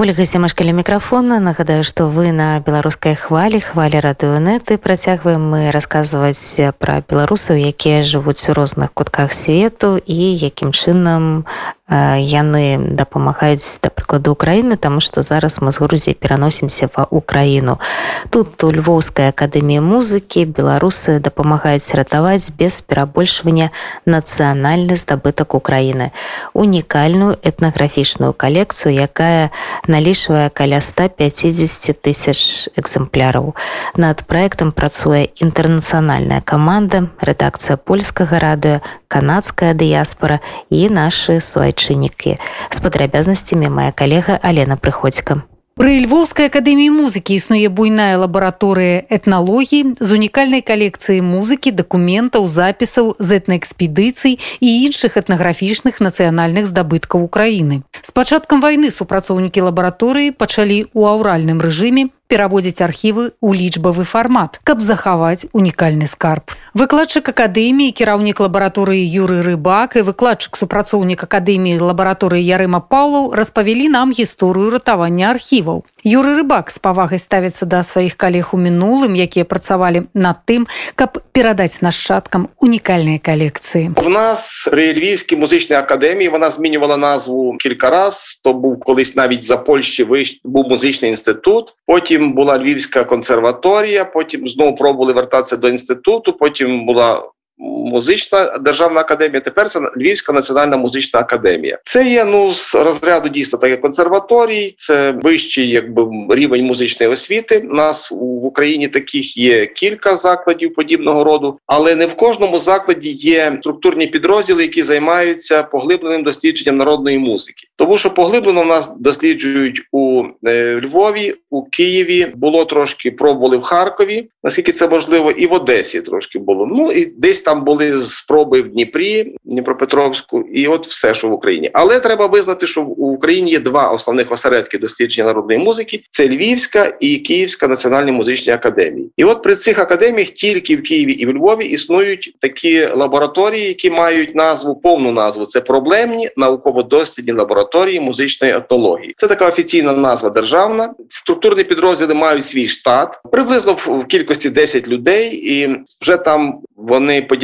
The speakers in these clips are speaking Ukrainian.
ольга семашкаля мікрафона. Нагадаю што вы на беларускай хвалі хвалі радыёнеты працягваем мы расказваць пра беларусаў якія жывуць у розных кутках свету і якім чынам яны дапамагаюць да прыкладу Украіны таму што зараз мы з Грузіі пераносімся ва Украіну. Тут у львоўскай акадэміі музыкі беларусы дапамагаюць ратаваць без перабольшвання нацыянальны здабытак Украіны. Унікальную этнаграфічную калекцыю якая налічвае каля 150 тысяч экземпляраў. Над праектам працуе інтэрнацыянальная каманда рэдакцыя польскага радыё канадская дыяспора і нашы суайчы айчыннікі з падрабязнасцямі моя калега алена прыходзька Пры львоўскай акадэміі музыкі існуе буйная лабараторыя этналогіі з унікальнай калекцыі музыкі дакументаў запісаў з этнаэкспедыцый і іншых этнаграфічных нацыянальных здабыткаў Украіны. З пачаткам вайны супрацоўнікі лабараторыі пачалі ў аўральным рэжыме пераводзіць архівы ў лічбавы фармат, каб захаваць унікальны скарб. Выкладчык акадэміі кіраўнік лабараторыі Юры рыбак і выкладчык супрацоўнік акадэміі лабараторыі Ярыма Паўлаў распавялі нам гісторыю ратавання архіваў. Юры рыбак з павагай ставіцца да сваіх калег у мінулым, якія працавалі над тым, каб перадаць нашчадкам унікальныя калекцыі. У нас при львівській музичній академії вона змінювала назву кілька раз. То був колись навіть за Польщі вищ... був музичний інститут. Потім потім була Львівська консерваторія, потім знову пробували вертатися до інституту. Потім була музична державна академія. Тепер це Львівська національна музична академія. Це є ну з розряду дійсно таке консерваторій, це вищий якби рівень музичної освіти. У нас в Україні таких є кілька закладів подібного роду, але не в кожному закладі є структурні підрозділи, які займаються поглибленим дослідженням народної музики. Тому що поглиблено в нас досліджують у е, Львові, у Києві було трошки пробували в Харкові, наскільки це можливо, і в Одесі трошки було. Ну і десь там були спроби в Дніпрі, Дніпропетровську, і от все, що в Україні. Але треба визнати, що в Україні є два основних осередки дослідження народної музики: це Львівська і Київська національні музичні академії. І от при цих академіях тільки в Києві і в Львові існують такі лабораторії, які мають назву повну назву. Це проблемні науково-дослідні лабораторії музичної етнології. Це така офіційна назва державна. Структурні підрозділи мають свій штат приблизно в кількості 10 людей, і вже там вони поділяються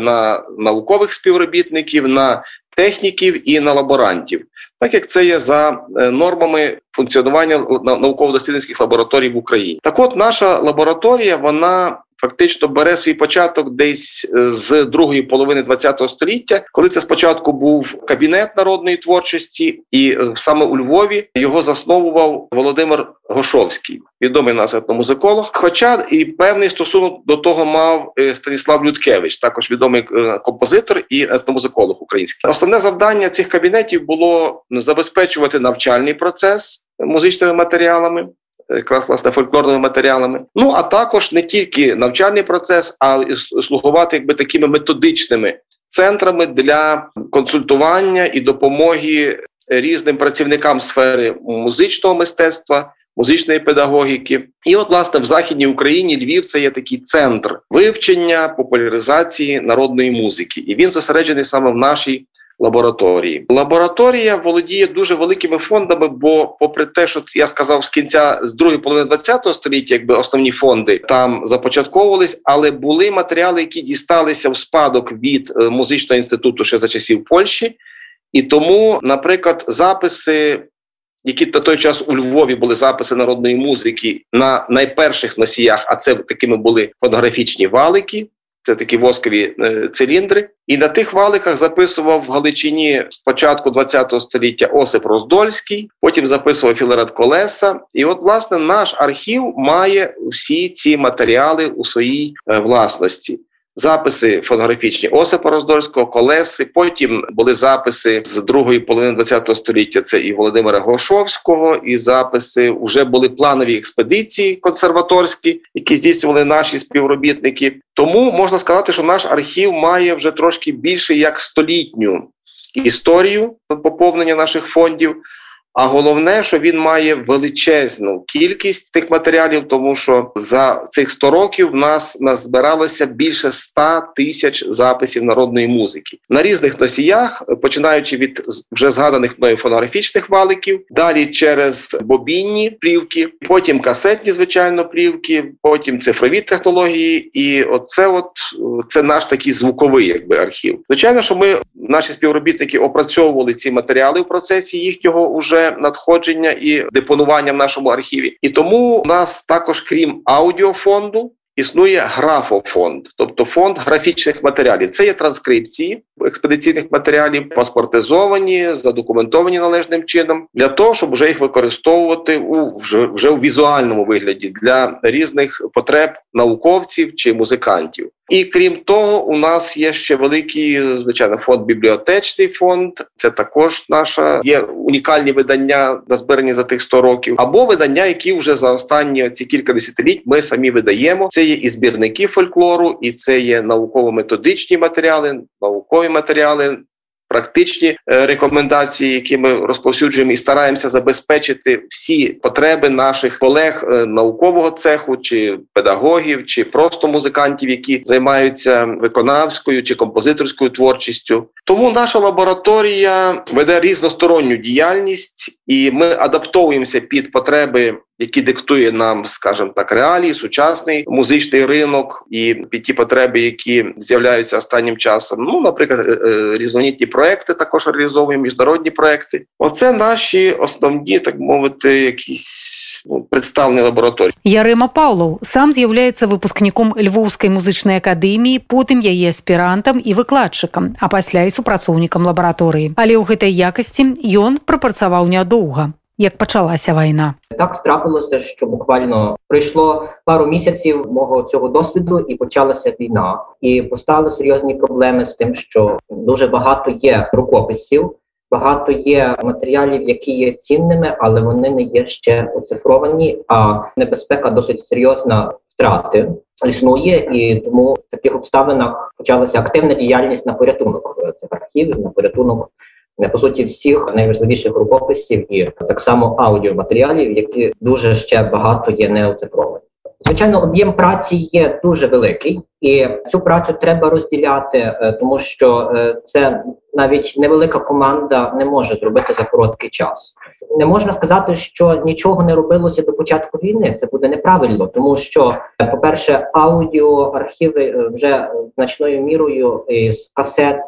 на наукових співробітників, на техніків і на лаборантів, так як це є за е, нормами функціонування науково-дослідницьких лабораторій в Україні. Так, от наша лабораторія, вона фактично бере свій початок десь е, з другої половини ХХ століття, коли це спочатку був кабінет народної творчості, і е, саме у Львові його засновував Володимир Гошовський, відомий нас етномузиколог. Хоча і певний стосунок до того мав е, Станіслав Людкевич, також відомий композитор і етномузиколог український. Основне завдання цих кабінетів було забезпечувати навчальний процес музичними матеріалами якраз власне фольклорними матеріалами. Ну а також не тільки навчальний процес, а й слугувати якби такими методичними центрами для консультування і допомоги різним працівникам сфери музичного мистецтва. Музичної педагогіки, і от власне в західній Україні Львів це є такий центр вивчення популяризації народної музики, і він зосереджений саме в нашій лабораторії. Лабораторія володіє дуже великими фондами, бо, попри те, що я сказав з кінця з другої половини ХХ століття, якби основні фонди там започатковувались, але були матеріали, які дісталися в спадок від е, музичного інституту ще за часів Польщі, і тому, наприклад, записи. Які на той час у Львові були записи народної музики на найперших носіях, а це такими були фотографічні валики, це такі воскові е, циліндри. І на тих валиках записував в Галичині спочатку ХХ століття Осип Роздольський, потім записував Філарет Колеса. І от, власне, наш архів має всі ці матеріали у своїй е, власності записи фотографічні Осипа Роздольського, Колеси. Потім були записи з другої половини ХХ століття. Це і Володимира Гошовського, і записи вже були планові експедиції консерваторські, які здійснювали наші співробітники. Тому можна сказати, що наш архів має вже трошки більше як столітню історію поповнення наших фондів. А головне, що він має величезну кількість тих матеріалів, тому що за цих 100 років в нас назбиралося більше 100 тисяч записів народної музики на різних носіях, починаючи від вже згаданих мною фонографічних валиків, далі через бобінні плівки, потім касетні, звичайно, плівки, потім цифрові технології, і оце от це наш такий звуковий, якби архів. Звичайно, що ми наші співробітники опрацьовували ці матеріали в процесі їхнього уже надходження і депонування в нашому архіві. І тому у нас також, крім аудіофонду, існує графофонд, тобто фонд графічних матеріалів. Це є транскрипції експедиційних матеріалів, паспортизовані, задокументовані належним чином, для того, щоб вже їх використовувати у вже, вже у візуальному вигляді для різних потреб науковців чи музикантів. І крім того, у нас є ще великий звичайно фонд бібліотечний фонд. Це також наша є унікальні видання назбирані за тих 100 років, або видання, які вже за останні ці кілька десятиліть ми самі видаємо. Це є і збірники фольклору, і це є науково-методичні матеріали, наукові матеріали. Практичні е, рекомендації, які ми розповсюджуємо і стараємося забезпечити всі потреби наших колег е, наукового цеху, чи педагогів, чи просто музикантів, які займаються виконавською чи композиторською творчістю. Тому наша лабораторія веде різносторонню діяльність, і ми адаптовуємося під потреби які диктує нам, скажімо так, реалії, сучасний музичний ринок і під ті потреби, які з'являються останнім часом. Ну, наприклад, е, е, різноманітні проекти також реалізовуємо, міжнародні проекти. Оце наші основні, так мовити, якісь ну, представлені лабораторії. Ярема Паўлаў сам з'яўляецца выпускніком львоўскай музычнай акадэміі, потым яе аспірантам і выкладчыкам, а пасля і супрацоўнікам лабараторыі. Але ў гэтай якасці ён прапрацаваў нядоўга як почалася війна. Так трапилося, що буквально пройшло пару місяців мого цього досвіду, і почалася війна, і постали серйозні проблеми з тим, що дуже багато є рукописів. Багато є матеріалів, які є цінними, але вони не є ще оцифровані. А небезпека досить серйозна втрати існує, і тому в таких обставинах почалася активна діяльність на порятунок цих архівів, на порятунок по суті всіх найважливіших рукописів і так само аудіоматеріалів, які дуже ще багато є неоцифровані. Звичайно, об'єм праці є дуже великий, і цю працю треба розділяти, е, тому що е, це навіть невелика команда не може зробити за короткий час. Не можна сказати, що нічого не робилося до початку війни. Це буде неправильно, тому що, по перше, аудіоархіви е, вже значною мірою з касет.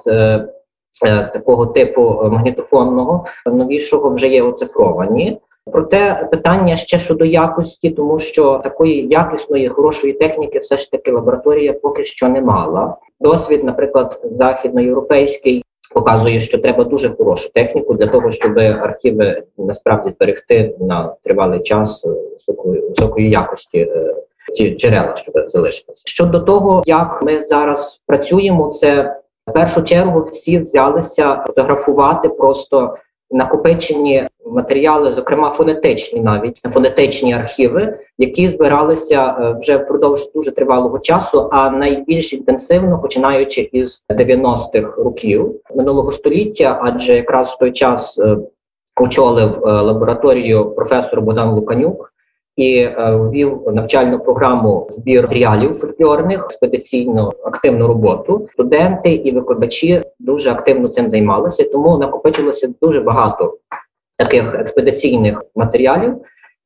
Е, такого типу магнітофонного новішого вже є оцифровані. Проте питання ще щодо якості, тому що такої якісної хорошої техніки, все ж таки лабораторія поки що не мала. Досвід, наприклад, західноєвропейський показує, що треба дуже хорошу техніку для того, щоб архіви насправді зберегти на тривалий час високої високої якості. Е, ці джерела, щоб залишилися щодо того, як ми зараз працюємо, це першу чергу всі взялися фотографувати просто накопичені матеріали, зокрема фонетичні, навіть фонетичні архіви, які збиралися е, вже впродовж дуже тривалого часу, а найбільш інтенсивно починаючи із 90-х років минулого століття, адже якраз в той час е, очолив е, лабораторію професор Богдан Луканюк і е, ввів навчальну програму збір матеріалів фольклорних, експедиційну активну роботу. Студенти і викладачі дуже активно цим займалися, тому накопичилося дуже багато таких експедиційних матеріалів,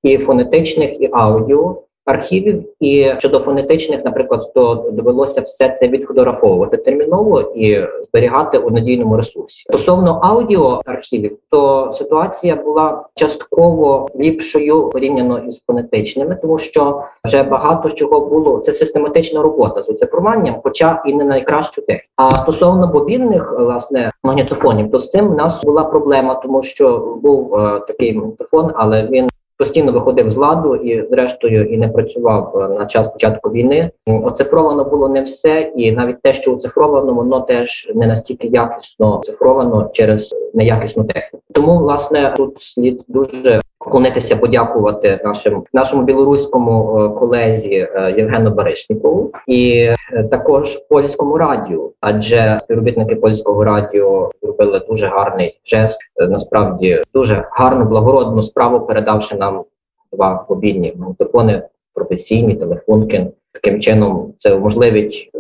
і фонетичних, і аудіо архівів. І щодо фонетичних, наприклад, то довелося все це відфотографовувати терміново і зберігати у надійному ресурсі. Стосовно аудіоархівів, то ситуація була частково ліпшою порівняно із фонетичними, тому що вже багато чого було це систематична робота з оцифруванням, хоча і не найкращу техніку. А стосовно бобінних власне магнітофонів, то з цим у нас була проблема, тому що був е, такий магнітофон, але він постійно виходив з ладу і, зрештою, і не працював е, на час початку війни. Оцифровано було не все, і навіть те, що оцифровано, воно теж не настільки якісно оцифровано через неякісну техніку. Тому власне тут слід дуже Вклонитися, подякувати нашим нашому білоруському е, колезі е, Євгену Баришнікову і е, також польському радіо, адже співробітники польського радіо зробили дуже гарний жест. Насправді дуже гарну благородну справу, передавши нам два мобільні магнітофони, професійні телефонки. Таким чином це можливість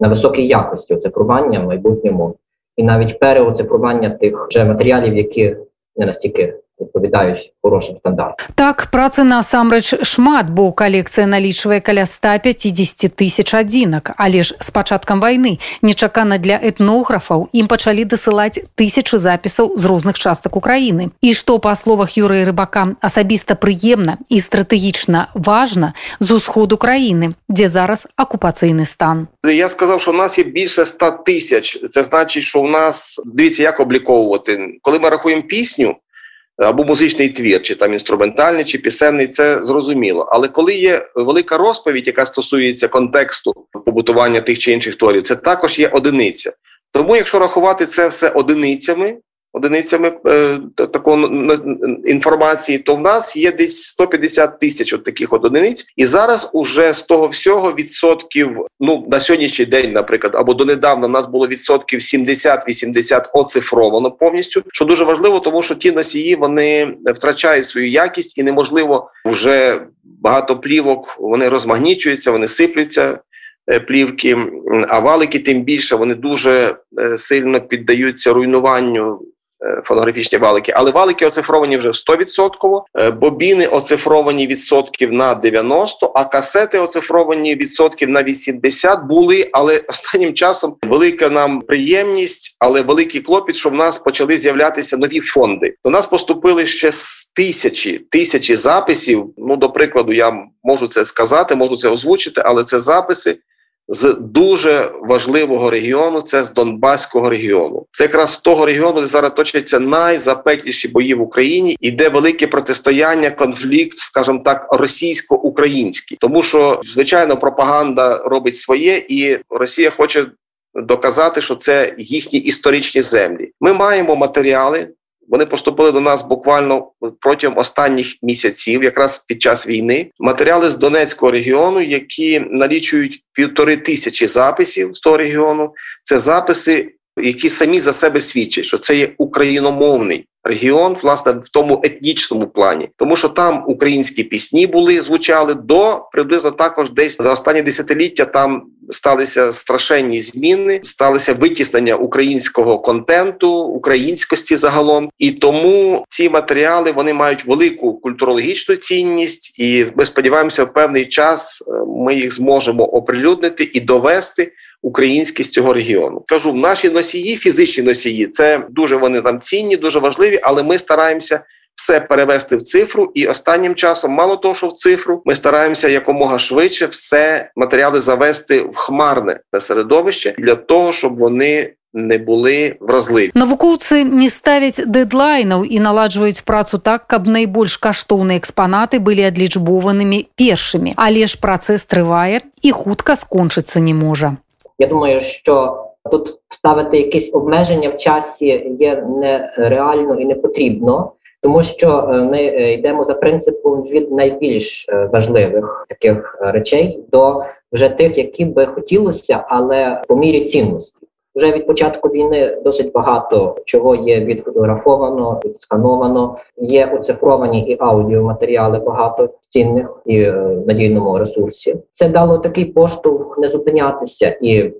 на високій якості оцифрування в майбутньому, і навіть переоцифрування тих вже матеріалів, які не настільки відповідають хорошим стандартам. Так працы насамрэч шмат, бо калекцыя налічвае каля 150 тысяч адзінак, але ж з пачаткам вайны нечакана для этнографаў ім пачалі дасылаць тысячы запісаў з розных частак Украіны. І што па словах Юрыя рыбака асабіста прыемна і стратэгічна важна з усходу краіны, дзе зараз акупацыйны стан. Я сказав, що у нас є більше 100 тисяч. Це значить, що у нас дивіться, як обліковувати. Коли ми рахуємо пісню, або музичний твір, чи там інструментальний, чи пісенний, це зрозуміло. Але коли є велика розповідь, яка стосується контексту побутування тих чи інших творів, це також є одиниця. Тому, якщо рахувати це все одиницями, одиницями е, такої інформації, то в нас є десь 150 тисяч от таких от одиниць, і зараз уже з того всього відсотків, ну на сьогоднішній день, наприклад, або донедавна, нас було відсотків 70-80 оцифровано повністю, що дуже важливо, тому що ті носії вони втрачають свою якість, і неможливо вже багато плівок вони розмагнічуються, вони сиплються. Е, плівки, а валики тим більше вони дуже е, сильно піддаються руйнуванню фонографічні валики, але валики оцифровані вже 100%, е, бобіни оцифровані відсотків на 90%, а касети оцифровані відсотків на 80% були. Але останнім часом велика нам приємність, але великий клопіт, що в нас почали з'являтися нові фонди. До нас поступили ще тисячі тисячі записів. Ну, до прикладу, я можу це сказати, можу це озвучити, але це записи з дуже важливого регіону, це з Донбаського регіону. Це якраз того регіону, де зараз точаться найзапекліші бої в Україні, іде велике протистояння, конфлікт, скажімо так, російсько-український, тому що звичайно пропаганда робить своє, і Росія хоче доказати, що це їхні історичні землі. Ми маємо матеріали. Вони поступили до нас буквально протягом останніх місяців, якраз під час війни, матеріали з Донецького регіону, які налічують півтори тисячі записів з того регіону. Це записи, які самі за себе свідчать, що це є україномовний регіон, власне, в тому етнічному плані, тому що там українські пісні були звучали до приблизно також десь за останні десятиліття. Там сталися страшенні зміни, сталося витіснення українського контенту, українськості загалом, і тому ці матеріали вони мають велику культурологічну цінність, і ми сподіваємося, в певний час е, ми їх зможемо оприлюднити і довести українськість цього регіону. Кажу, наші носії, фізичні носії, це дуже вони там цінні, дуже важливі, але ми стараємося Все перевести в цифру, і останнім часом, мало того, що в цифру, ми стараємося якомога швидше все матеріали завести в хмарне середовище для того, щоб вони не були вразливі. Навукоўцы не ставяць дэдлайнаў і наладжваюць працу так, каб найбольш каштоўныя экспанаты былі адлічбованымі першымі, але ж працэс трывае і хутка скончыцца не можа. Я думаю, що тут ставити якісь обмеження в часі є нереально і не потрібно, тому що е, ми е, йдемо за принципом від найбільш е, важливих таких речей до вже тих, які би хотілося, але по мірі цінності. Вже від початку війни досить багато чого є відфотографовано, відскановано. Є оцифровані і аудіоматеріали багато цінних і надійному ресурсі. Це дало такий поштовх не зупинятися, і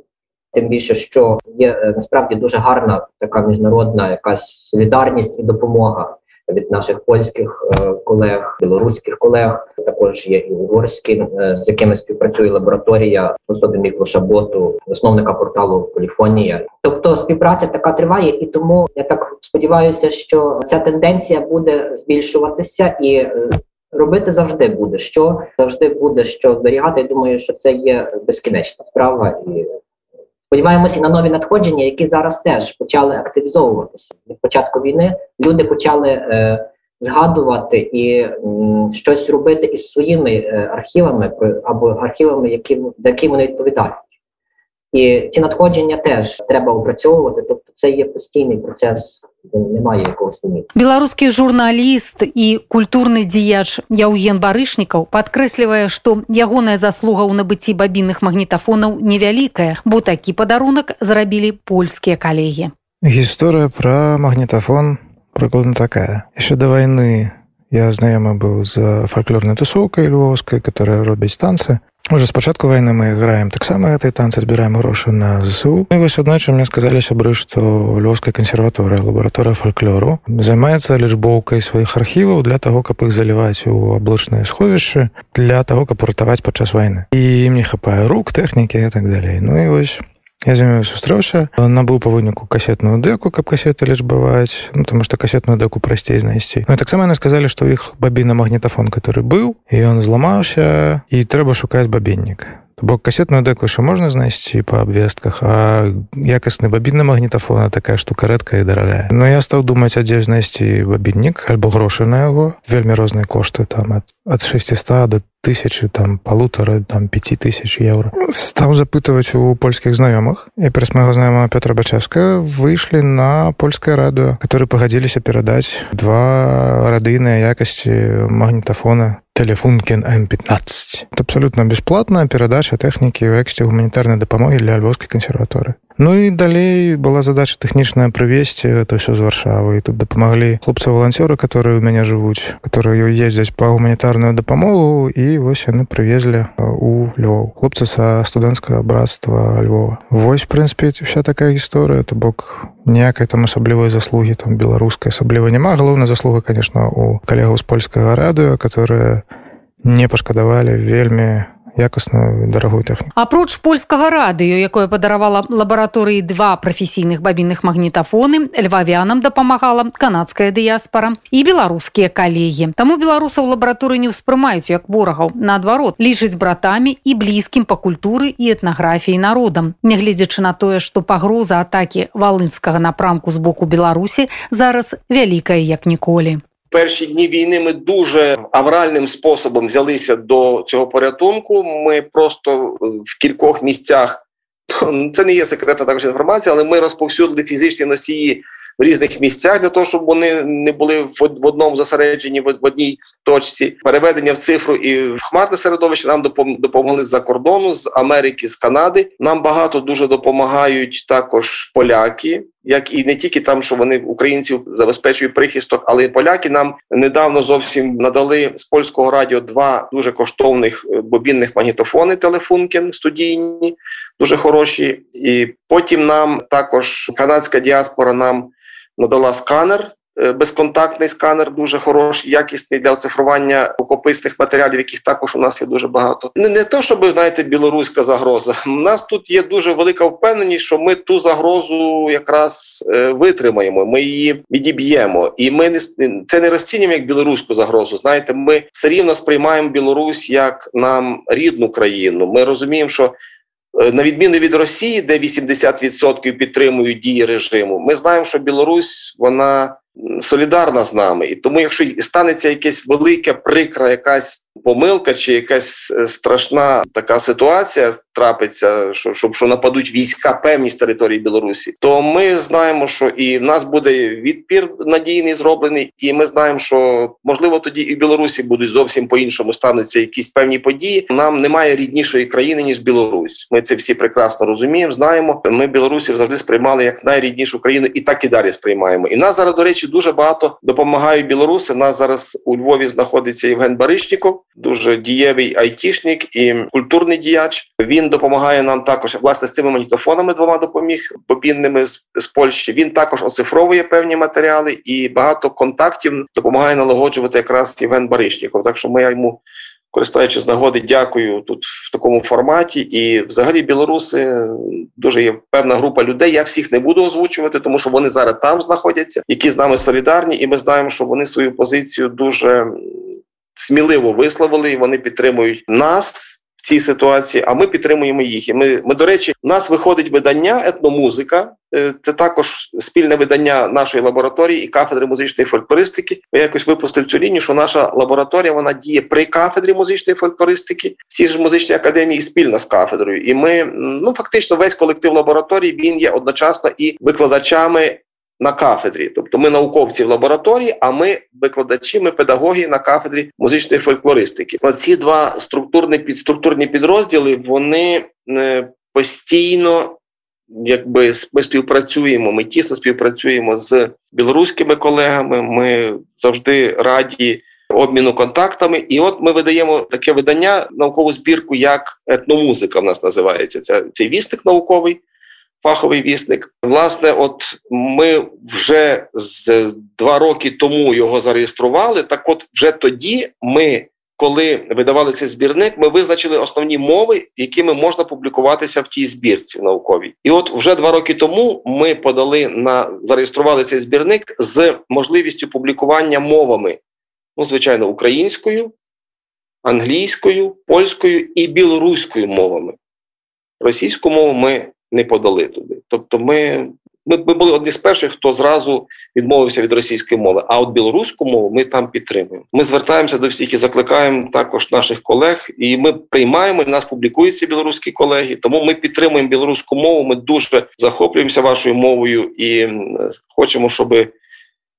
тим більше, що є насправді дуже гарна така міжнародна якась солідарність і допомога від наших польських е, колег, білоруських колег. Також є і угорські, е, з якими співпрацює лабораторія в особі Міклоша Боту, засновника порталу Поліфонія. Тобто співпраця така триває, і тому я так сподіваюся, що ця тенденція буде збільшуватися і. Е, робити завжди буде що завжди буде що зберігати. Я Думаю, що це є безкінечна справа, і Сподіваємося на нові надходження, які зараз теж почали активізовуватися від початку війни. Люди почали е, згадувати і м, щось робити із своїми е, архівами або архівами, які, які вони відповідають. І ці надходження теж треба опрацьовувати. Тобто, це є постійний процес. Немає якогось ліміту. беларускі журналіст і культурны дзеяч яўген барышнікаў падкрэслівае што ягоная заслуга ў набыцці бабінных магнітафонаў невялікая бо такі падарунак зрабілі польскія калегі гісторыя пра магнітафон прыкладна такая яшчэ да вайны я знаёмы быў з фальклорнай тусоўкай львовскай которая робіць танцы уже спачатку вайны мы граем таксама гэтай танцы збіраем грошы на зсу. І вось аднойчы мне сказалі сябры што лёўская кансерваторыя лабараторыя фальклору займаецца лічбоўкай сваіх архіваў для того каб іх заліваць у аблучныя сховішчы для того каб ратаваць падчас вайны і ім не хапае рук тэхнікі і так далей. Ну і вось Я з імі сустрэўся набыў па выніку касетную дэку каб касеты лічбаваць ну, тому што касетную дэку прасцей знайсці. Ну, таксама яны сказалі што іх бабіна магнітафон который быў і ён зламаўся і трэба шукаць бабіннік. Бок касетную дэку яшчэ можна знайсці па абвестках а якасны бабінны магнітафона такая штука рэдкая і дарагая. Но я стаў думаць а дзе знайсці бабіннік альбо грошы на яго. Вельмі розныя кошты там ад, ад 600 до тысячи там полутора там пяти тысяч евро стал запытывать у польских знаёмых и през моего знаемого петра бачевска вышли на польское радио которые погодились передать два радыйные якости магнитофона телефункин м15 это абсолютно бесплатная передача техники в эксте гуманитарной допомоги для львовской консерваторы Ну і далей была задача тэхнічная прывесці это все з варшавы. І тут дапамаглі хлопцы валанцёры которые у мяне жывуць которые ездзяць па гуманітарную дапамогу і вось яны прывезлі у львоў. Хлопцы са студэнцкага братства Львова. Вось прынпе вся такая гісторыя. То бок ніякай там асаблівай заслугі там беларускай асабліва няма. Галоўная заслуга конечно у калегаў з польскага радыё которые не пашкадавалі вельмі якасную дарагую тэхніку апроч польскага радыё якое падаравала лабараторыі два прафесійных бабінных магнітафоны львавянам дапамагала канадская дыяспара і беларускія калегі таму беларусаў лабараторы не ўспрымаюць як ворагаў наадварот лічыць братамі і блізкім па культуры і этнаграфіі народам нягледзячы на тое што пагроза атакі валынскага напрамку з боку беларусі зараз вялікая як ніколі перші дні війни ми дуже авральним способом взялися до цього порятунку. Ми просто в кількох місцях це не є секретна також інформація, але ми розповсюдили фізичні носії в різних місцях для того, щоб вони не були в одному зосередженні в одній точці. Переведення в цифру і в хмарне середовище нам допомогли з-за кордону, з Америки, з Канади. Нам багато дуже допомагають також поляки. Як і не тільки там, що вони українців забезпечують прихисток, але і поляки нам недавно зовсім надали з польського радіо два дуже коштовних е, бобінних магнітофони, телефункін студійні, дуже хороші. І потім нам також канадська діаспора нам надала сканер. Е, безконтактний сканер дуже хороший, якісний для оцифрування рукописних матеріалів, яких також у нас є дуже багато. Не не то, щоб знаєте, білоруська загроза. У нас тут є дуже велика впевненість, що ми ту загрозу якраз е, витримаємо. Ми її відіб'ємо, і ми не це не розцінюємо як білоруську загрозу. Знаєте, ми все рівно сприймаємо Білорусь як нам рідну країну. Ми розуміємо, що Е, на відміну від Росії, де 80% підтримують дії режиму, ми знаємо, що Білорусь вона солідарна з нами, і тому, якщо станеться якесь велике прикра, якась помилка чи якась е, страшна така ситуація трапиться, що щоб що нападуть війська певні з території Білорусі, то ми знаємо, що і в нас буде відпір надійний зроблений, і ми знаємо, що можливо тоді і в Білорусі будуть зовсім по іншому стануться якісь певні події. Нам немає ріднішої країни ніж Білорусь. Ми це всі прекрасно розуміємо. Знаємо. Ми білорусів завжди сприймали як найріднішу країну, і так і далі сприймаємо. І нас зараз, до речі, дуже багато допомагають білоруси. Нас зараз у Львові знаходиться Євген Баришніков, дуже дієвий айтішник і культурний діяч. Він допомагає нам також власне з цими магнітофонами двома допоміг бобінними з, з Польщі. Він також оцифровує певні матеріали і багато контактів допомагає налагоджувати якраз Євген Баришніков. Так що ми йому. Користуючись нагоди, дякую тут в такому форматі. І, взагалі, білоруси дуже є певна група людей. Я всіх не буду озвучувати, тому що вони зараз там знаходяться, які з нами солідарні, і ми знаємо, що вони свою позицію дуже сміливо висловили, вони підтримують нас в цій ситуації, а ми підтримуємо їх. І ми, ми до речі, у нас виходить видання етномузика. Е, це також спільне видання нашої лабораторії і кафедри музичної фольклористики. Ми якось випустили цю лінію, що наша лабораторія вона діє при кафедрі музичної фольклористики. Всі ж музичні академії спільна з кафедрою. І ми ну фактично весь колектив лабораторії він є одночасно і викладачами на кафедрі, тобто ми науковці в лабораторії, а ми викладачі, ми педагоги на кафедрі музичної фольклористики. Оці два структурні підструктурні підрозділи вони е, постійно. Якби ми співпрацюємо, ми тісно співпрацюємо з білоруськими колегами. Ми завжди раді обміну контактами. І от ми видаємо таке видання, наукову збірку, як етномузика. В нас називається це цей вісник науковий фаховий вісник. Власне, от ми вже з два роки тому його зареєстрували. Так, от вже тоді ми. Коли видавали цей збірник, ми визначили основні мови, якими можна публікуватися в тій збірці науковій. І от вже два роки тому ми подали на зареєстрували цей збірник з можливістю публікування мовами, ну звичайно, українською, англійською, польською і білоруською мовами. Російську мову ми не подали туди. Тобто, ми ми, ми були одні з перших, хто зразу відмовився від російської мови. А от білоруську мову ми там підтримуємо. Ми звертаємося до всіх і закликаємо також наших колег, і ми приймаємо і нас публікуються білоруські колеги. Тому ми підтримуємо білоруську мову. Ми дуже захоплюємося вашою мовою і хочемо, щоб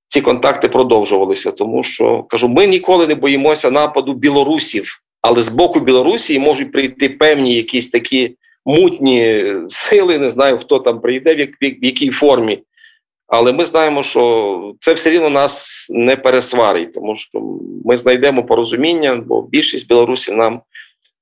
ці контакти продовжувалися. Тому що кажу, ми ніколи не боїмося нападу білорусів, але з боку Білорусі можуть прийти певні якісь такі мутні сили, не знаю, хто там прийде, в, як, в якій формі. Але ми знаємо, що це все рівно нас не пересварить, тому що ми знайдемо порозуміння, бо більшість білорусів нам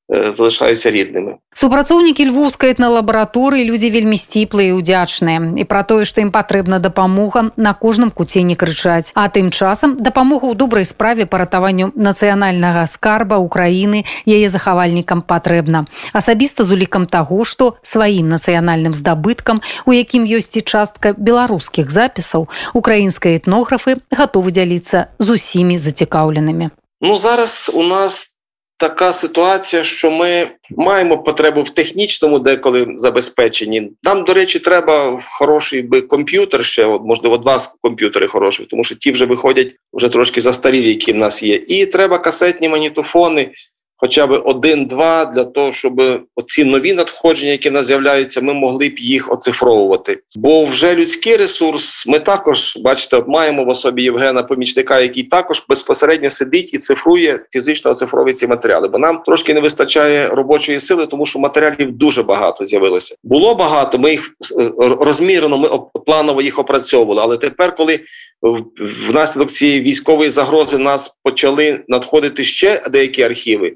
залишаюцца ріднымі супрацоўнікі львоўскай этналабараторыі людзі вельмі сціплыя і удзячныя. І пра тое што ім патрэбна дапамога на кожным куце не крычаць. А тым часам дапамога ў добрай справе па ратаванню нацыянальнага скарба украіны яе захавальнікам патрэбна. Асабіста з улікам таго што сваім нацыянальным здабыткам у якім ёсць і частка беларускіх запісаў украінскай этнографы гатовы дзяліцца з усімі зацікаўленымі. Ну зараз у нас така ситуація, що ми маємо потребу в технічному деколи забезпеченні. Нам, до речі, треба хороший би комп'ютер ще, от, можливо, два комп'ютери хороші, тому що ті вже виходять вже трошки застарілі, які в нас є. І треба касетні манітофони хоча б один-два для того, щоб оці нові надходження, які в нас з'являються, ми могли б їх оцифровувати. Бо вже людський ресурс, ми також бачите, от маємо в особі Євгена помічника, який також безпосередньо сидить і цифрує фізично оцифровує ці матеріали. Бо нам трошки не вистачає робочої сили, тому що матеріалів дуже багато з'явилося. Було багато. Ми їх е, розмірено, ми планово їх опрацьовували. Але тепер, коли внаслідок цієї військової загрози нас почали надходити ще деякі архіви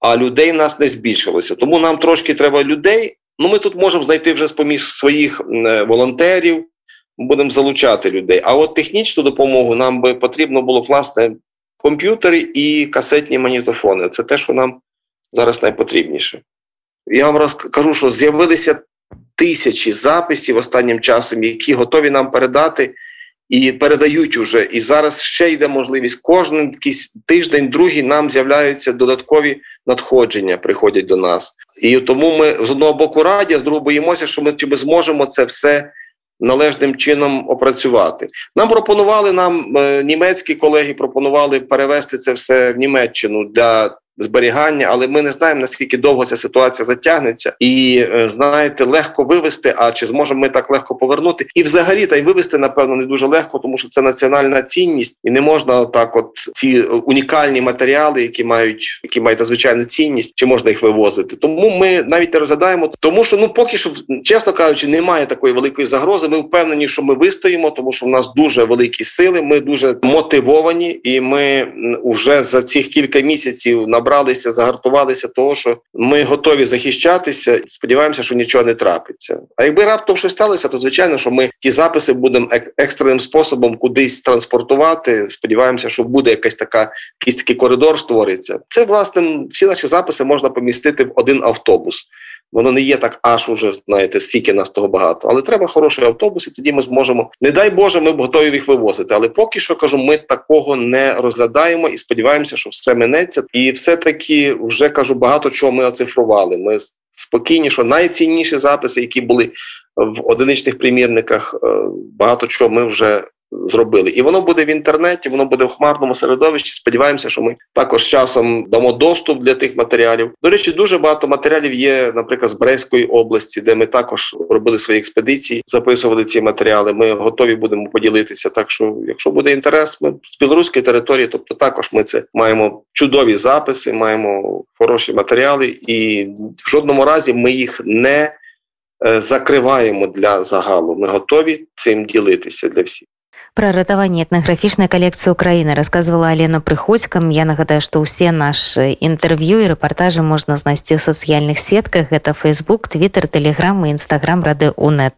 а людей в нас не збільшилося. Тому нам трошки треба людей. Ну, ми тут можемо знайти вже з поміж своїх е, волонтерів, будемо залучати людей. А от технічну допомогу нам би потрібно було власне комп'ютери і касетні магнітофони. Це те, що нам зараз найпотрібніше. Я вам розкажу, що з'явилися тисячі записів останнім часом, які готові нам передати і передають уже. І зараз ще йде можливість. Кожен якийсь тиждень, другий нам з'являються додаткові надходження, приходять до нас. І тому ми з одного боку раді, а з другого боїмося, що ми чи ми зможемо це все. Належним чином опрацювати нам пропонували нам е, німецькі колеги. Пропонували перевести це все в Німеччину для зберігання, але ми не знаємо наскільки довго ця ситуація затягнеться, і е, знаєте, легко вивести. А чи зможемо ми так легко повернути? І взагалі та й вивести, напевно, не дуже легко, тому що це національна цінність, і не можна так, от ці унікальні матеріали, які мають які мають надзвичайну цінність, чи можна їх вивозити. Тому ми навіть не розглядаємо, тому що ну поки що, чесно кажучи, немає такої великої загрози. Ми впевнені, що ми вистоїмо, тому що в нас дуже великі сили. Ми дуже мотивовані, і ми вже за цих кілька місяців набрали зібралися, загартувалися, того що ми готові захищатися. Сподіваємося, що нічого не трапиться. А якби раптом щось сталося, то звичайно, що ми ті записи будемо екстреним способом кудись транспортувати. Сподіваємося, що буде якась така якийсь такий коридор створиться. Це власне всі наші записи можна помістити в один автобус. Воно не є так, аж уже знаєте, стільки нас того багато. Але треба хороший автобус, і тоді ми зможемо. Не дай Боже, ми б готові їх вивозити. Але поки що кажу, ми такого не розглядаємо і сподіваємося, що все минеться. І все таки вже кажу, багато чого ми оцифрували. Ми спокійні, що найцінніші записи, які були в одиничних примірниках, е, багато чого ми вже зробили. І воно буде в інтернеті, воно буде в хмарному середовищі. Сподіваємося, що ми також часом дамо доступ для тих матеріалів. До речі, дуже багато матеріалів є, наприклад, з Брестської області, де ми також робили свої експедиції, записували ці матеріали. Ми готові будемо поділитися. Так що, якщо буде інтерес, ми з білоруської території, тобто також ми це маємо чудові записи, маємо хороші матеріали, і в жодному разі ми їх не е, закриваємо для загалу. Ми готові цим ділитися для всіх. Пра ратаванне этнаграфічнай калекцыі Украіны расказвала Алена Прыходзькам. Я нагадаю, што ўсе нашы інтэрв'ю і рэпартажы можна знайсці ў сацыяльных сетках. Гэта Facebook, Twitter, Telegram і Instagram рады УНэт.